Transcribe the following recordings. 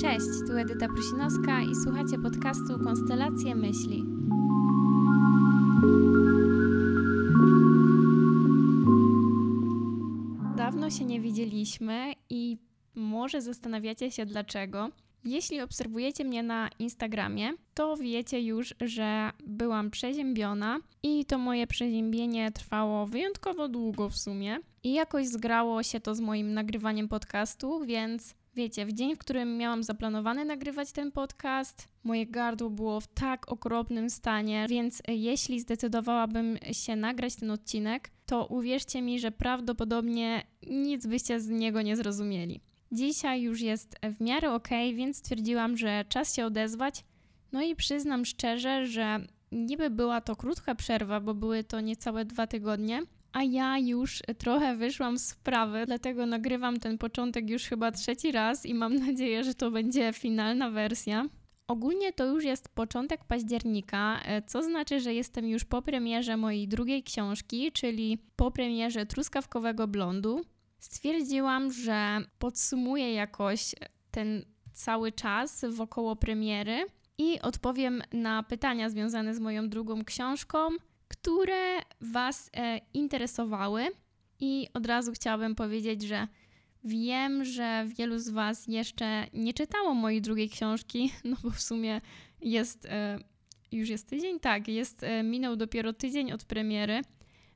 Cześć, tu Edyta Prusinowska i słuchacie podcastu Konstelacje Myśli. Dawno się nie widzieliśmy i może zastanawiacie się dlaczego. Jeśli obserwujecie mnie na Instagramie, to wiecie już, że byłam przeziębiona i to moje przeziębienie trwało wyjątkowo długo w sumie. I jakoś zgrało się to z moim nagrywaniem podcastu, więc wiecie, w dzień, w którym miałam zaplanowane nagrywać ten podcast, moje gardło było w tak okropnym stanie, więc jeśli zdecydowałabym się nagrać ten odcinek, to uwierzcie mi, że prawdopodobnie nic byście z niego nie zrozumieli. Dzisiaj już jest w miarę ok, więc stwierdziłam, że czas się odezwać. No i przyznam szczerze, że niby była to krótka przerwa, bo były to niecałe dwa tygodnie, a ja już trochę wyszłam z sprawy, dlatego nagrywam ten początek już chyba trzeci raz i mam nadzieję, że to będzie finalna wersja. Ogólnie to już jest początek października, co znaczy, że jestem już po premierze mojej drugiej książki, czyli po premierze Truskawkowego Blondu stwierdziłam, że podsumuję jakoś ten cały czas wokoło premiery i odpowiem na pytania związane z moją drugą książką, które Was e, interesowały. I od razu chciałabym powiedzieć, że wiem, że wielu z Was jeszcze nie czytało mojej drugiej książki, no bo w sumie jest. E, już jest tydzień? Tak, jest, e, minął dopiero tydzień od premiery,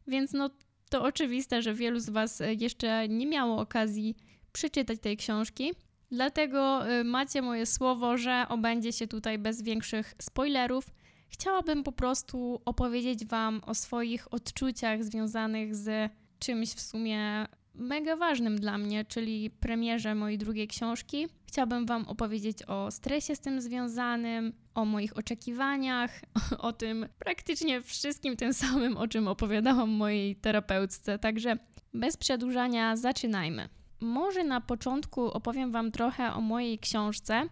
więc no to oczywiste, że wielu z Was e, jeszcze nie miało okazji przeczytać tej książki. Dlatego e, macie moje słowo, że obędzie się tutaj bez większych spoilerów. Chciałabym po prostu opowiedzieć Wam o swoich odczuciach związanych z czymś w sumie mega ważnym dla mnie, czyli premierze mojej drugiej książki. Chciałabym Wam opowiedzieć o stresie z tym związanym, o moich oczekiwaniach, o tym praktycznie wszystkim tym samym, o czym opowiadałam mojej terapeutce. Także bez przedłużania zaczynajmy. Może na początku opowiem Wam trochę o mojej książce.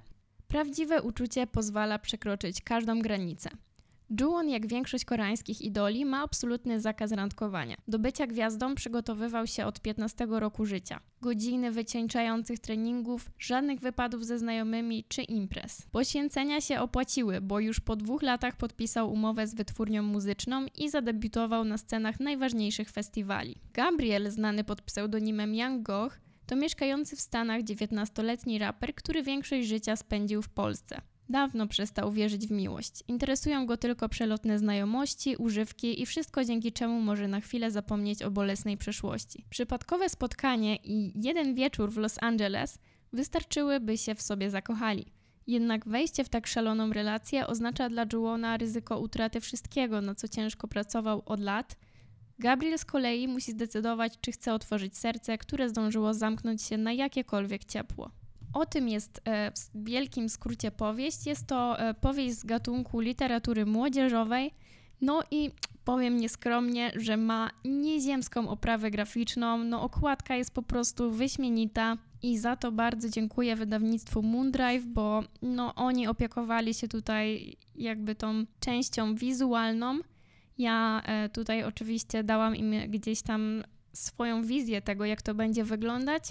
Prawdziwe uczucie pozwala przekroczyć każdą granicę. Juwon, jak większość koreańskich idoli, ma absolutny zakaz randkowania. Do bycia gwiazdą przygotowywał się od 15 roku życia. Godziny wycieńczających treningów, żadnych wypadów ze znajomymi czy imprez. Poświęcenia się opłaciły, bo już po dwóch latach podpisał umowę z wytwórnią muzyczną i zadebiutował na scenach najważniejszych festiwali. Gabriel, znany pod pseudonimem Young Goh, to mieszkający w Stanach 19-letni raper, który większość życia spędził w Polsce. Dawno przestał wierzyć w miłość. Interesują go tylko przelotne znajomości, używki i wszystko, dzięki czemu może na chwilę zapomnieć o bolesnej przeszłości. Przypadkowe spotkanie i jeden wieczór w Los Angeles wystarczyły, by się w sobie zakochali. Jednak wejście w tak szaloną relację oznacza dla Juona ryzyko utraty wszystkiego, na co ciężko pracował od lat. Gabriel z kolei musi zdecydować, czy chce otworzyć serce, które zdążyło zamknąć się na jakiekolwiek ciepło. O tym jest e, w wielkim skrócie powieść. Jest to e, powieść z gatunku literatury młodzieżowej. No i powiem nieskromnie, że ma nieziemską oprawę graficzną. No okładka jest po prostu wyśmienita i za to bardzo dziękuję wydawnictwu Moondrive, bo no oni opiekowali się tutaj jakby tą częścią wizualną. Ja e, tutaj oczywiście dałam im gdzieś tam swoją wizję tego, jak to będzie wyglądać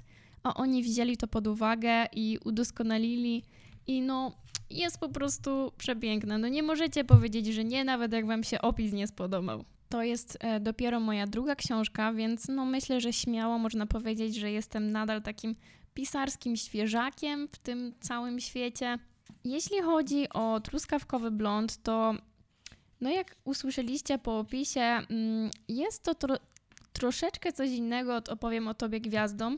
a oni wzięli to pod uwagę i udoskonalili i no jest po prostu przepiękne. No nie możecie powiedzieć, że nie, nawet jak wam się opis nie spodobał. To jest e, dopiero moja druga książka, więc no myślę, że śmiało można powiedzieć, że jestem nadal takim pisarskim świeżakiem w tym całym świecie. Jeśli chodzi o truskawkowy blond, to no jak usłyszeliście po opisie, mm, jest to tro troszeczkę coś innego od opowiem o tobie gwiazdą, E,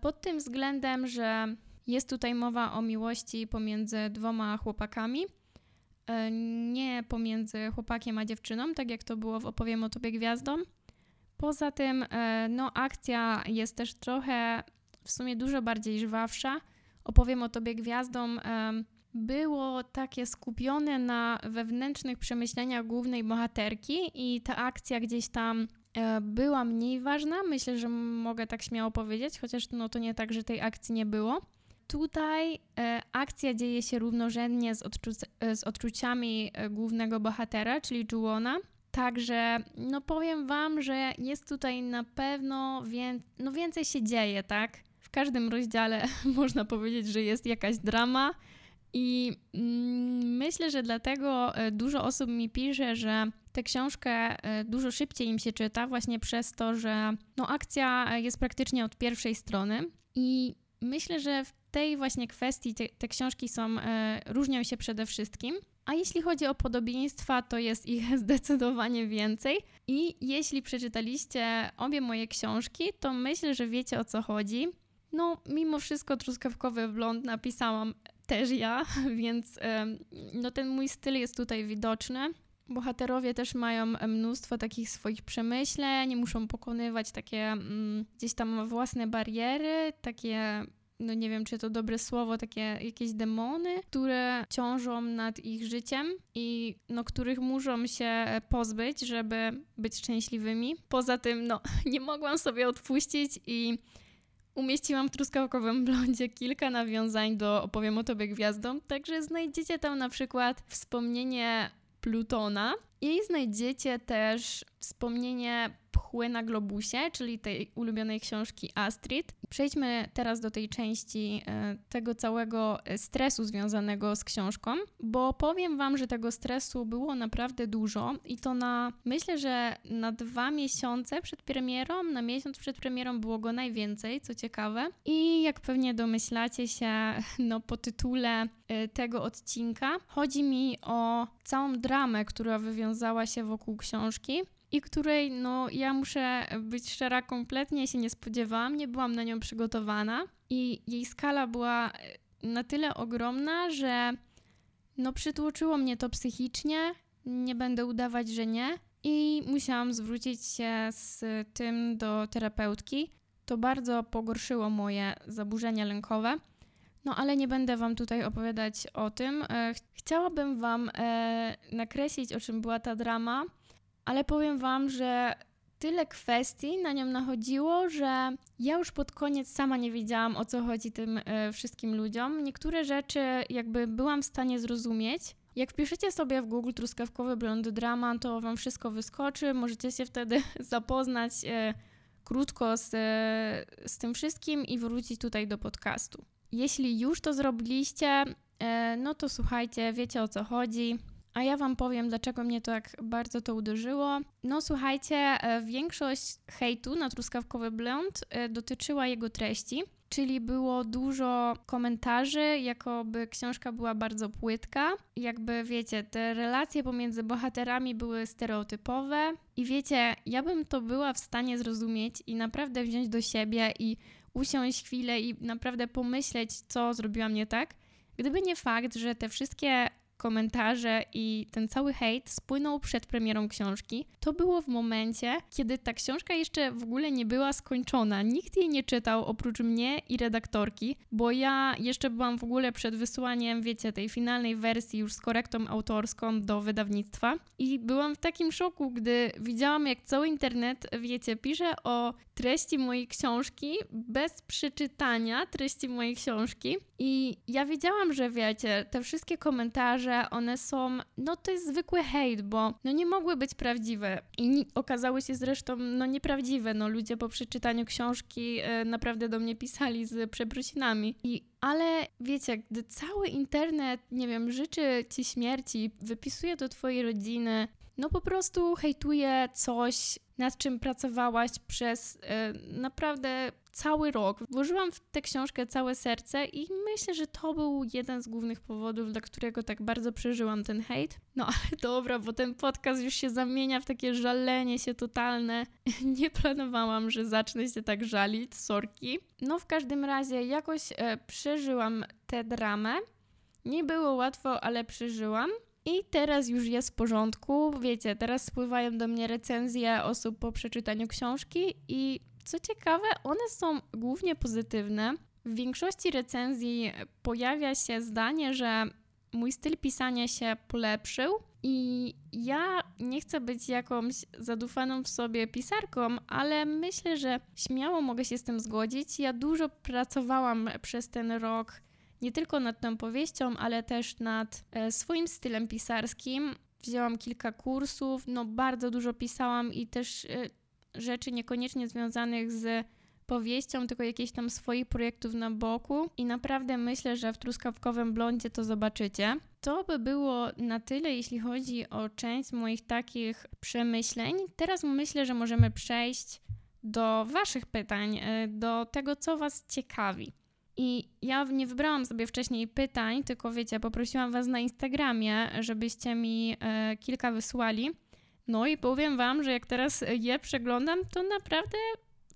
pod tym względem, że jest tutaj mowa o miłości pomiędzy dwoma chłopakami, e, nie pomiędzy chłopakiem a dziewczyną, tak jak to było w Opowiem o Tobie Gwiazdą. Poza tym, e, no, akcja jest też trochę, w sumie dużo bardziej żwawsza. Opowiem o Tobie Gwiazdą było takie skupione na wewnętrznych przemyśleniach głównej bohaterki i ta akcja gdzieś tam E, była mniej ważna. Myślę, że mogę tak śmiało powiedzieć, chociaż no to nie tak, że tej akcji nie było. Tutaj e, akcja dzieje się równorzędnie z, odczu- e, z odczuciami e, głównego bohatera, czyli Juona. Także no powiem wam, że jest tutaj na pewno no więcej się dzieje, tak? W każdym rozdziale można powiedzieć, że jest jakaś drama. I mm, myślę, że dlatego e, dużo osób mi pisze, że tę książkę e, dużo szybciej im się czyta, właśnie przez to, że no, akcja jest praktycznie od pierwszej strony. I myślę, że w tej właśnie kwestii te, te książki są, e, różnią się przede wszystkim. A jeśli chodzi o podobieństwa, to jest ich zdecydowanie więcej. I jeśli przeczytaliście obie moje książki, to myślę, że wiecie o co chodzi. No, mimo wszystko truskawkowy blond napisałam też ja, więc no, ten mój styl jest tutaj widoczny. Bohaterowie też mają mnóstwo takich swoich przemyśleń, muszą pokonywać takie mm, gdzieś tam własne bariery, takie no nie wiem, czy to dobre słowo, takie jakieś demony, które ciążą nad ich życiem i no, których muszą się pozbyć, żeby być szczęśliwymi. Poza tym, no, nie mogłam sobie odpuścić i umieściłam w truskawkowym blondzie kilka nawiązań do Opowiem o Tobie Gwiazdą, także znajdziecie tam na przykład wspomnienie plutôt tonnant. I znajdziecie też wspomnienie Pchły na globusie, czyli tej ulubionej książki Astrid. Przejdźmy teraz do tej części e, tego całego stresu związanego z książką, bo powiem Wam, że tego stresu było naprawdę dużo i to na, myślę, że na dwa miesiące przed premierą, na miesiąc przed premierą było go najwięcej, co ciekawe. I jak pewnie domyślacie się, no po tytule e, tego odcinka, chodzi mi o całą dramę, która wywiązała się wokół książki i której, no ja muszę być szczera, kompletnie się nie spodziewałam, nie byłam na nią przygotowana i jej skala była e, na tyle ogromna, że no przytłoczyło mnie to psychicznie, nie będę udawać, że nie i musiałam zwrócić się z tym do terapeutki. To bardzo pogorszyło moje zaburzenia lękowe. No ale nie będę Wam tutaj opowiadać o tym. E, chciałabym Wam e, nakreślić, o czym była ta drama ale powiem Wam, że tyle kwestii na nią nachodziło, że ja już pod koniec sama nie wiedziałam o co chodzi tym y, wszystkim ludziom. Niektóre rzeczy jakby byłam w stanie zrozumieć. Jak wpiszecie sobie w Google truskawkowy blond drama, to Wam wszystko wyskoczy. Możecie się wtedy zapoznać krótko z, z tym wszystkim i wrócić tutaj do podcastu. Jeśli już to zrobiliście, no to słuchajcie, wiecie o co chodzi. A ja Wam powiem, dlaczego mnie to tak bardzo to uderzyło. No słuchajcie, e, większość hejtu na truskawkowy blond e, dotyczyła jego treści, czyli było dużo komentarzy, jakoby książka była bardzo płytka. Jakby wiecie, te relacje pomiędzy bohaterami były stereotypowe i wiecie, ja bym to była w stanie zrozumieć i naprawdę wziąć do siebie i usiąść chwilę i naprawdę pomyśleć, co zrobiłam nie tak. Gdyby nie fakt, że te wszystkie komentarze i ten cały hejt spłynął przed premierą książki, to było w momencie, kiedy ta książka jeszcze w ogóle nie była skończona. Nikt jej nie czytał oprócz mnie i redaktorki, bo ja jeszcze byłam w ogóle przed wysłaniem, wiecie, tej finalnej wersji już z korektą autorską do wydawnictwa. I byłam w takim szoku, gdy widziałam, jak cały internet, wiecie, pisze o treści mojej książki bez przeczytania treści mojej książki. I ja wiedziałam, że wiecie, te wszystkie komentarze, one są, no to jest zwykły hejt, bo no nie mogły być prawdziwe. I okazały się zresztą no nieprawdziwe, no ludzie po przeczytaniu książki e, naprawdę do mnie pisali z przeprosinami i ale wiecie, gdy cały internet, nie wiem, życzy ci śmierci, wypisuje do twojej rodziny, no po prostu hejtuje coś, nad czym pracowałaś przez e, naprawdę cały rok. Włożyłam w tę książkę całe serce i myślę, że to był jeden z głównych powodów, dla którego tak bardzo przeżyłam ten hejt. No ale dobra, bo ten podcast już się zamienia w takie żalenie się totalne. Nie planowałam, że zacznę się tak żalić, sorki. No w każdym razie jakoś e, przeżyłam tę dramę. Nie było łatwo, ale przeżyłam. I teraz już jest w porządku. Wiecie, teraz spływają do mnie recenzje osób po przeczytaniu książki i co ciekawe, one są głównie pozytywne. W większości recenzji pojawia się zdanie, że mój styl pisania się polepszył i ja nie chcę być jakąś zadufaną w sobie pisarką, ale myślę, że śmiało mogę się z tym zgodzić. Ja dużo pracowałam przez ten rok nie tylko nad tą powieścią, ale też nad e, swoim stylem pisarskim. Wzięłam kilka kursów, no bardzo dużo pisałam i też e, rzeczy niekoniecznie związanych z powieścią, tylko jakichś tam swoich projektów na boku i naprawdę myślę, że w Truskawkowym Blondzie to zobaczycie. To by było na tyle, jeśli chodzi o część moich takich przemyśleń. Teraz myślę, że możemy przejść do Waszych pytań, e, do tego, co Was ciekawi. I ja nie wybrałam sobie wcześniej pytań, tylko wiecie, poprosiłam Was na Instagramie, żebyście mi e, kilka wysłali. No i powiem Wam, że jak teraz je przeglądam, to naprawdę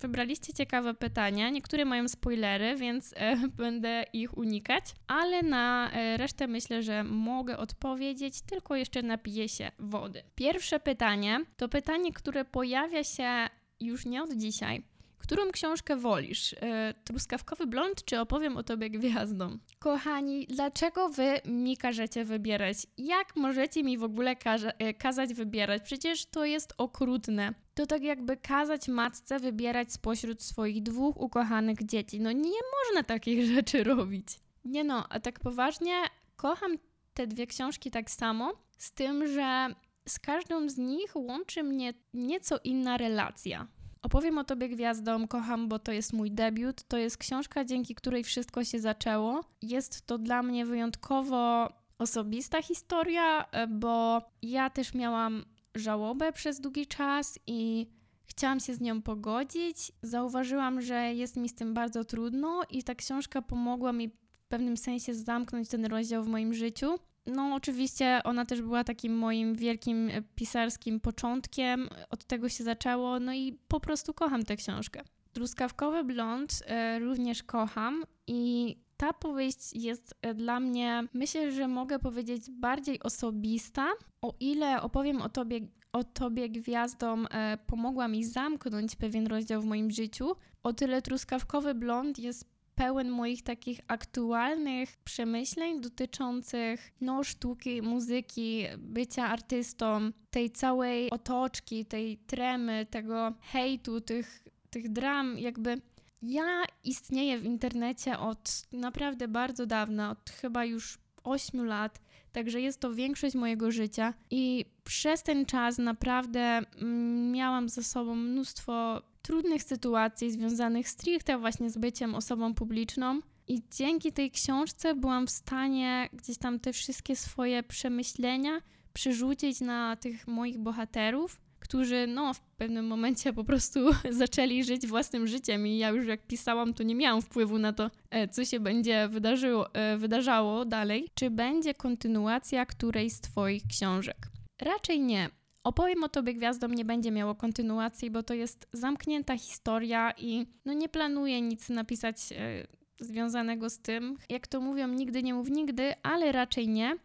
wybraliście ciekawe pytania. Niektóre mają spoilery, więc e, będę ich unikać, ale na e, resztę myślę, że mogę odpowiedzieć, tylko jeszcze napiję się wody. Pierwsze pytanie to pytanie, które pojawia się już nie od dzisiaj. Którą książkę wolisz? E, truskawkowy blond czy opowiem o tobie gwiazdą? Kochani, dlaczego wy mi każecie wybierać? Jak możecie mi w ogóle e, kazać wybierać? Przecież to jest okrutne. To tak jakby kazać matce wybierać spośród swoich dwóch ukochanych dzieci. No nie można takich rzeczy robić. Nie no, a tak poważnie, kocham te dwie książki tak samo, z tym, że z każdą z nich łączy mnie nieco inna relacja. Opowiem o Tobie Gwiazdom, kocham, bo to jest mój debiut. To jest książka, dzięki której wszystko się zaczęło. Jest to dla mnie wyjątkowo osobista historia, e, bo ja też miałam żałobę przez długi czas i chciałam się z nią pogodzić. Zauważyłam, że jest mi z tym bardzo trudno i ta książka pomogła mi w pewnym sensie zamknąć ten rozdział w moim życiu. No, oczywiście ona też była takim moim wielkim e, pisarskim początkiem. Od tego się zaczęło, no i po prostu kocham tę książkę. Truskawkowy blond e, również kocham i ta powieść jest e, dla mnie, myślę, że mogę powiedzieć, bardziej osobista. O ile opowiem o tobie, o tobie gwiazdom, pomogła mi zamknąć pewien rozdział w moim życiu, o tyle truskawkowy blond jest pełen moich takich aktualnych przemyśleń dotyczących no, sztuki, muzyki, bycia artystą, tej całej otoczki, tej tremy, tego hejtu, tych, tych dram, jakby. Ja istnieję w internecie od naprawdę bardzo dawna, od chyba już 8 lat, także jest to większość mojego życia i przez ten czas naprawdę mm, miałam ze sobą mnóstwo trudnych sytuacji związanych stricte właśnie z byciem osobą publiczną. I dzięki tej książce byłam w stanie gdzieś tam te wszystkie swoje przemyślenia przerzucić na tych moich bohaterów, którzy no w pewnym momencie po prostu zaczęli żyć własnym życiem i ja już jak pisałam, to nie miałam wpływu na to, e, co się będzie wydarzyło, e, wydarzało dalej. Czy będzie kontynuacja którejś z Twoich książek? Raczej nie. Opowiem o Tobie Gwiazdom nie będzie miało kontynuacji, bo to jest zamknięta historia i no nie planuję nic napisać e, związanego z tym. Jak to mówią, nigdy nie mów nigdy, ale raczej nie.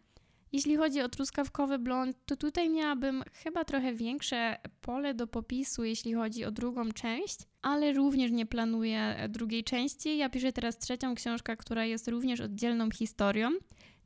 Jeśli chodzi o truskawkowy blond, to tutaj miałabym chyba trochę większe pole do popisu, jeśli chodzi o drugą część, ale również nie planuję drugiej części. Ja piszę teraz trzecią książkę, która jest również oddzielną historią.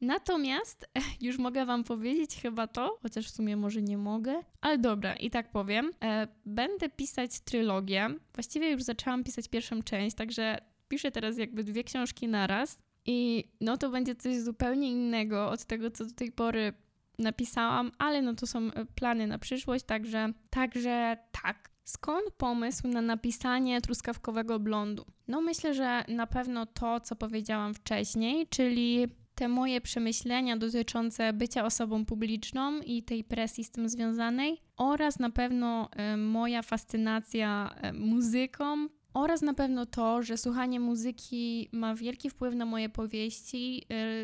Natomiast już mogę Wam powiedzieć chyba to, chociaż w sumie może nie mogę, ale dobra, i tak powiem. E, będę pisać trylogię. Właściwie już zaczęłam pisać pierwszą część, także piszę teraz jakby dwie książki naraz. I no to będzie coś zupełnie innego od tego, co do tej pory napisałam, ale no to są e, plany na przyszłość, także, także tak. Skąd pomysł na napisanie truskawkowego blondu? No myślę, że na pewno to, co powiedziałam wcześniej, czyli te moje przemyślenia dotyczące bycia osobą publiczną i tej presji z tym związanej, oraz na pewno y, moja fascynacja y, muzyką, oraz na pewno to, że słuchanie muzyki ma wielki wpływ na moje powieści,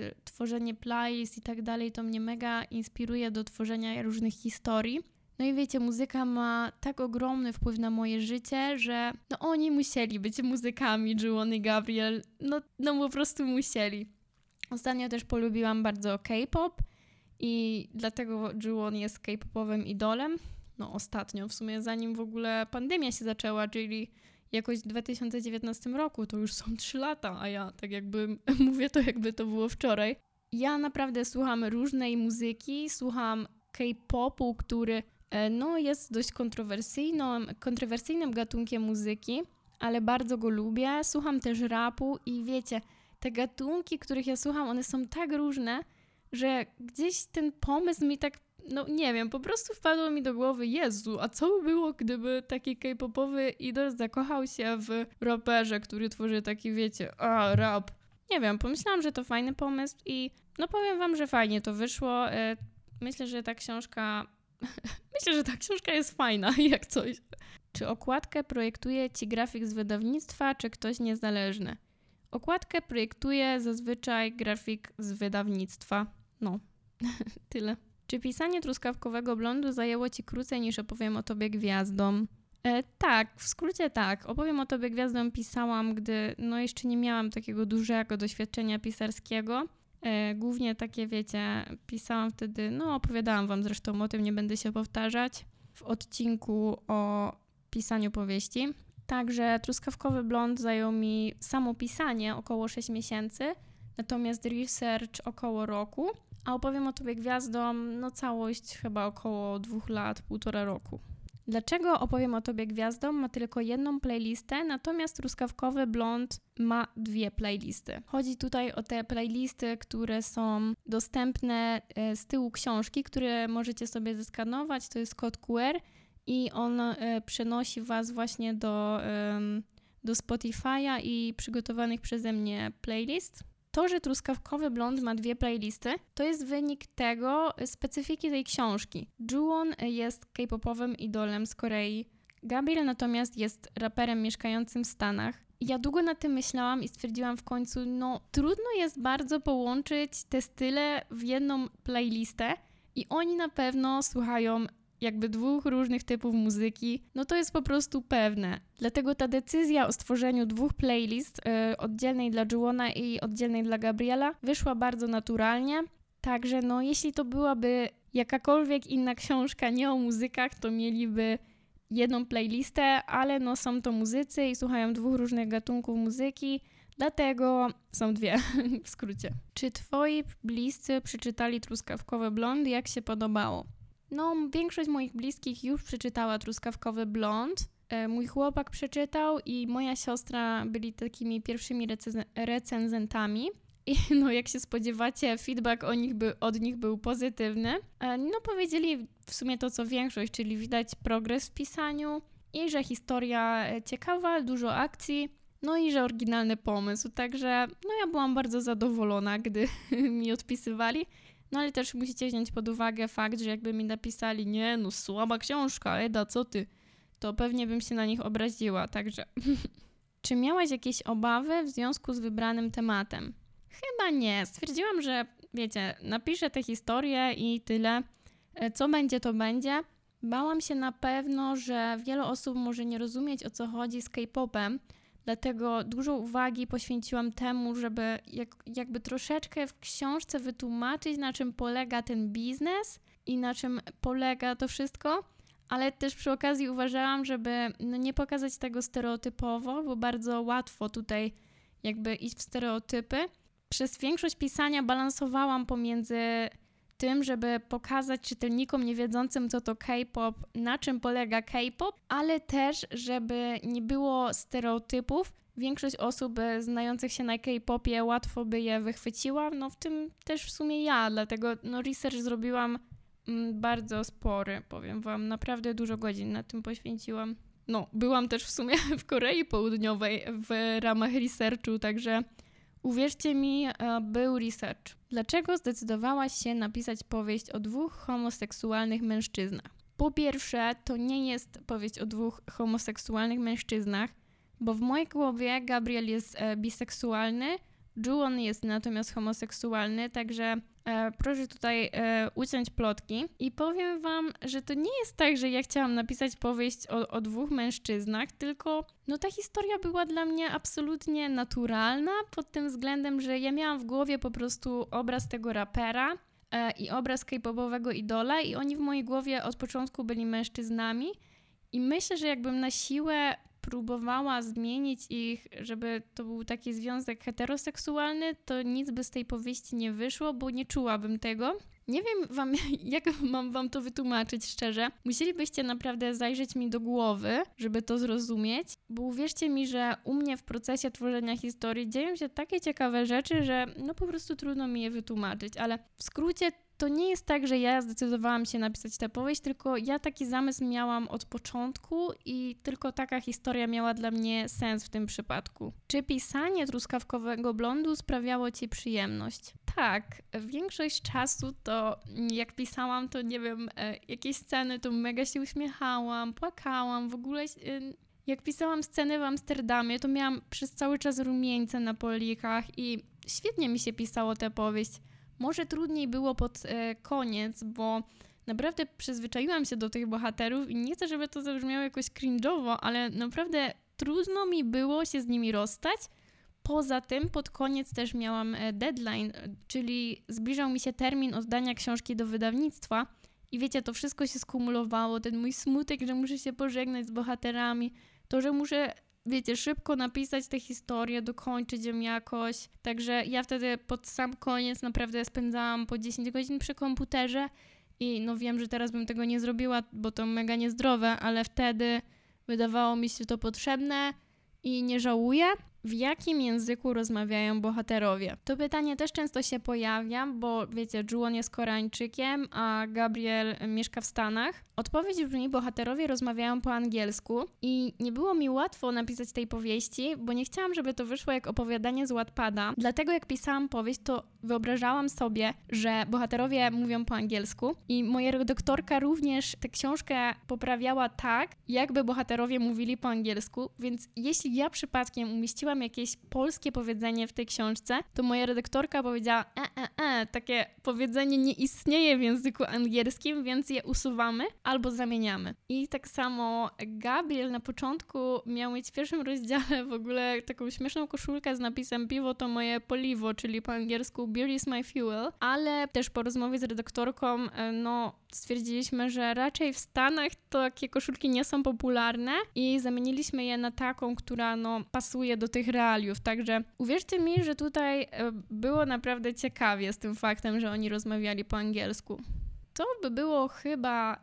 y, tworzenie playlist i tak dalej, to mnie mega inspiruje do tworzenia różnych historii. No i wiecie, muzyka ma tak ogromny wpływ na moje życie, że no oni musieli być muzykami, Juon i Gabriel, no, no po prostu musieli. Ostatnio też polubiłam bardzo K-pop i dlatego Juwon jest K-popowym idolem. No ostatnio, w sumie zanim w ogóle pandemia się zaczęła, czyli jakoś w 2019 roku, to już są 3 lata, a ja tak jakby mówię to jakby to było wczoraj. Ja naprawdę słucham różnej muzyki, słucham K-popu, który e, no, jest dość kontrowersyjną, kontrowersyjnym gatunkiem muzyki, ale bardzo go lubię. Słucham też rapu i wiecie, te gatunki, których ja słucham, one są tak różne, że gdzieś ten pomysł mi tak no nie wiem, po prostu wpadło mi do głowy, Jezu, a co by było, gdyby taki k-popowy idol zakochał się w raperze, który tworzy taki, wiecie, a, rap. Nie wiem, pomyślałam, że to fajny pomysł i no powiem wam, że fajnie to wyszło. E, myślę, że ta książka, myślę, że ta książka jest fajna, jak coś. Czy okładkę projektuje ci grafik z wydawnictwa, czy ktoś niezależny? Okładkę projektuje zazwyczaj grafik z wydawnictwa. No, tyle. Czy pisanie truskawkowego blondu zajęło ci krócej niż opowiem o tobie gwiazdom? E, tak, w skrócie tak. Opowiem o tobie gwiazdom pisałam, gdy no jeszcze nie miałam takiego dużego doświadczenia pisarskiego. E, głównie takie, wiecie, pisałam wtedy, no opowiadałam wam zresztą o tym, nie będę się powtarzać, w odcinku o pisaniu powieści. Także truskawkowy blond zajął mi samo pisanie około 6 miesięcy, natomiast research około roku, a opowiem o Tobie Gwiazdom, no całość chyba około dwóch lat, półtora roku. Dlaczego opowiem o Tobie Gwiazdom ma tylko jedną playlistę, natomiast Truskawkowy Blond ma dwie playlisty. Chodzi tutaj o te playlisty, które są dostępne e, z tyłu książki, które możecie sobie zeskanować, to jest kod QR i on e, przenosi Was właśnie do, do Spotify'a i przygotowanych przeze mnie playlist. To, że Truskawkowy Blond ma dwie playlisty, to jest wynik tego, e, specyfiki tej książki. Juwon jest k-popowym idolem z Korei, Gabriel natomiast jest raperem mieszkającym w Stanach. Ja długo na tym myślałam i stwierdziłam w końcu, no trudno jest bardzo połączyć te style w jedną playlistę i oni na pewno słuchają jakby dwóch różnych typów muzyki, no to jest po prostu pewne. Dlatego ta decyzja o stworzeniu dwóch playlist, yy, oddzielnej dla Juwona i oddzielnej dla Gabriela, wyszła bardzo naturalnie. Także no, jeśli to byłaby jakakolwiek inna książka nie o muzykach, to mieliby jedną playlistę, ale no są to muzycy i słuchają dwóch różnych gatunków muzyki, dlatego są dwie w skrócie. Czy twoi bliscy przeczytali Truskawkowe Blond? Jak się podobało? No, większość moich bliskich już przeczytała Truskawkowy Blond. E, mój chłopak przeczytał i moja siostra byli takimi pierwszymi recenzentami. I no, jak się spodziewacie, feedback o nich by, od nich był pozytywny. E, no, powiedzieli w sumie to, co większość, czyli widać progres w pisaniu i że historia e, ciekawa, dużo akcji, no i że oryginalny pomysł. Także no, ja byłam bardzo zadowolona, gdy mi odpisywali. No ale też musicie wziąć pod uwagę fakt, że jakby mi napisali, nie no, słaba książka, Eda, co ty? To pewnie bym się na nich obraziła, także... Czy miałaś jakieś obawy w związku z wybranym tematem? Chyba nie. Stwierdziłam, że wiecie, napiszę tę historię i tyle. E, co będzie, to będzie. Bałam się na pewno, że wiele osób może nie rozumieć o co chodzi z K-popem, Dlatego dużo uwagi poświęciłam temu, żeby jak, jakby troszeczkę w książce wytłumaczyć, na czym polega ten biznes i na czym polega to wszystko, ale też przy okazji uważałam, żeby no, nie pokazać tego stereotypowo, bo bardzo łatwo tutaj jakby iść w stereotypy. Przez większość pisania balansowałam pomiędzy tym, żeby pokazać czytelnikom niewiedzącym, co to K-pop, na czym polega K-pop, ale też, żeby nie było stereotypów. Większość osób znających się na K-popie łatwo by je wychwyciła, no w tym też w sumie ja, dlatego no research zrobiłam mm, bardzo spory, powiem wam, naprawdę dużo godzin na tym poświęciłam. No, byłam też w sumie w Korei Południowej w ramach researchu, także Uwierzcie mi, e, był research. Dlaczego zdecydowałaś się napisać powieść o dwóch homoseksualnych mężczyznach? Po pierwsze, to nie jest powieść o dwóch homoseksualnych mężczyznach, bo w mojej głowie Gabriel jest e, biseksualny, Juwon jest natomiast homoseksualny, także proszę tutaj e, uciąć plotki. I powiem wam, że to nie jest tak, że ja chciałam napisać powieść o, o dwóch mężczyznach, tylko no ta historia była dla mnie absolutnie naturalna pod tym względem, że ja miałam w głowie po prostu obraz tego rapera e, i obraz k-popowego idola i oni w mojej głowie od początku byli mężczyznami. I myślę, że jakbym na siłę próbowała zmienić ich, żeby to był taki związek heteroseksualny, to nic by z tej powieści nie wyszło, bo nie czułabym tego. Nie wiem wam, jak mam wam to wytłumaczyć szczerze. Musielibyście naprawdę zajrzeć mi do głowy, żeby to zrozumieć, bo uwierzcie mi, że u mnie w procesie tworzenia historii dzieją się takie ciekawe rzeczy, że no po prostu trudno mi je wytłumaczyć, ale w skrócie to nie jest tak, że ja zdecydowałam się napisać tę powieść, tylko ja taki zamysł miałam od początku i tylko taka historia miała dla mnie sens w tym przypadku. Czy pisanie truskawkowego blondu sprawiało ci przyjemność? Tak, większość czasu to jak pisałam, to nie wiem, e, jakieś sceny, to mega się uśmiechałam, płakałam, w ogóle jak pisałam sceny w Amsterdamie, to miałam przez cały czas rumieńce na polikach i świetnie mi się pisało tę powieść. Może trudniej było pod e, koniec, bo naprawdę przyzwyczaiłam się do tych bohaterów i nie chcę, żeby to zabrzmiało jakoś cringe'owo, ale naprawdę trudno mi było się z nimi rozstać. Poza tym pod koniec też miałam e, deadline, czyli zbliżał mi się termin oddania książki do wydawnictwa i wiecie, to wszystko się skumulowało, ten mój smutek, że muszę się pożegnać z bohaterami, to, że muszę wiecie, szybko napisać tę historię, dokończyć ją jakoś. Także ja wtedy pod sam koniec naprawdę spędzałam po 10 godzin przy komputerze i no wiem, że teraz bym tego nie zrobiła, bo to mega niezdrowe, ale wtedy wydawało mi się to potrzebne i nie żałuję w jakim języku rozmawiają bohaterowie? To pytanie też często się pojawia, bo wiecie, Juon jest Koreańczykiem, a Gabriel mieszka w Stanach. Odpowiedź brzmi: bohaterowie rozmawiają po angielsku i nie było mi łatwo napisać tej powieści, bo nie chciałam, żeby to wyszło jak opowiadanie z Wattpada. Dlatego jak pisałam powieść, to wyobrażałam sobie, że bohaterowie mówią po angielsku i moja redaktorka również tę książkę poprawiała tak, jakby bohaterowie mówili po angielsku, więc jeśli ja przypadkiem umieściłam jakieś polskie powiedzenie w tej książce, to moja redaktorka powiedziała, e, e, e, takie powiedzenie nie istnieje w języku angielskim, więc je usuwamy albo zamieniamy. I tak samo Gabriel na początku miał mieć w pierwszym rozdziale w ogóle taką śmieszną koszulkę z napisem piwo to moje poliwo, czyli po angielsku beer is my fuel, ale też po rozmowie z redaktorką, e, no stwierdziliśmy, że raczej w Stanach takie koszulki nie są popularne i zamieniliśmy je na taką, która no pasuje do tych tych realiów. Także uwierzcie mi, że tutaj e, było naprawdę ciekawie z tym faktem, że oni rozmawiali po angielsku. To by było chyba e,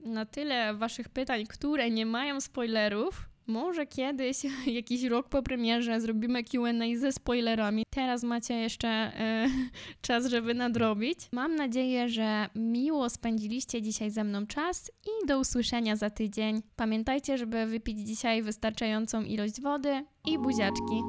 na tyle waszych pytań, które nie mają spoilerów. Może kiedyś, jakiś rok po premierze, zrobimy QA ze spoilerami. Teraz macie jeszcze e, czas, żeby nadrobić. Mam nadzieję, że miło spędziliście dzisiaj ze mną czas i do usłyszenia za tydzień. Pamiętajcie, żeby wypić dzisiaj wystarczającą ilość wody i buziaczki.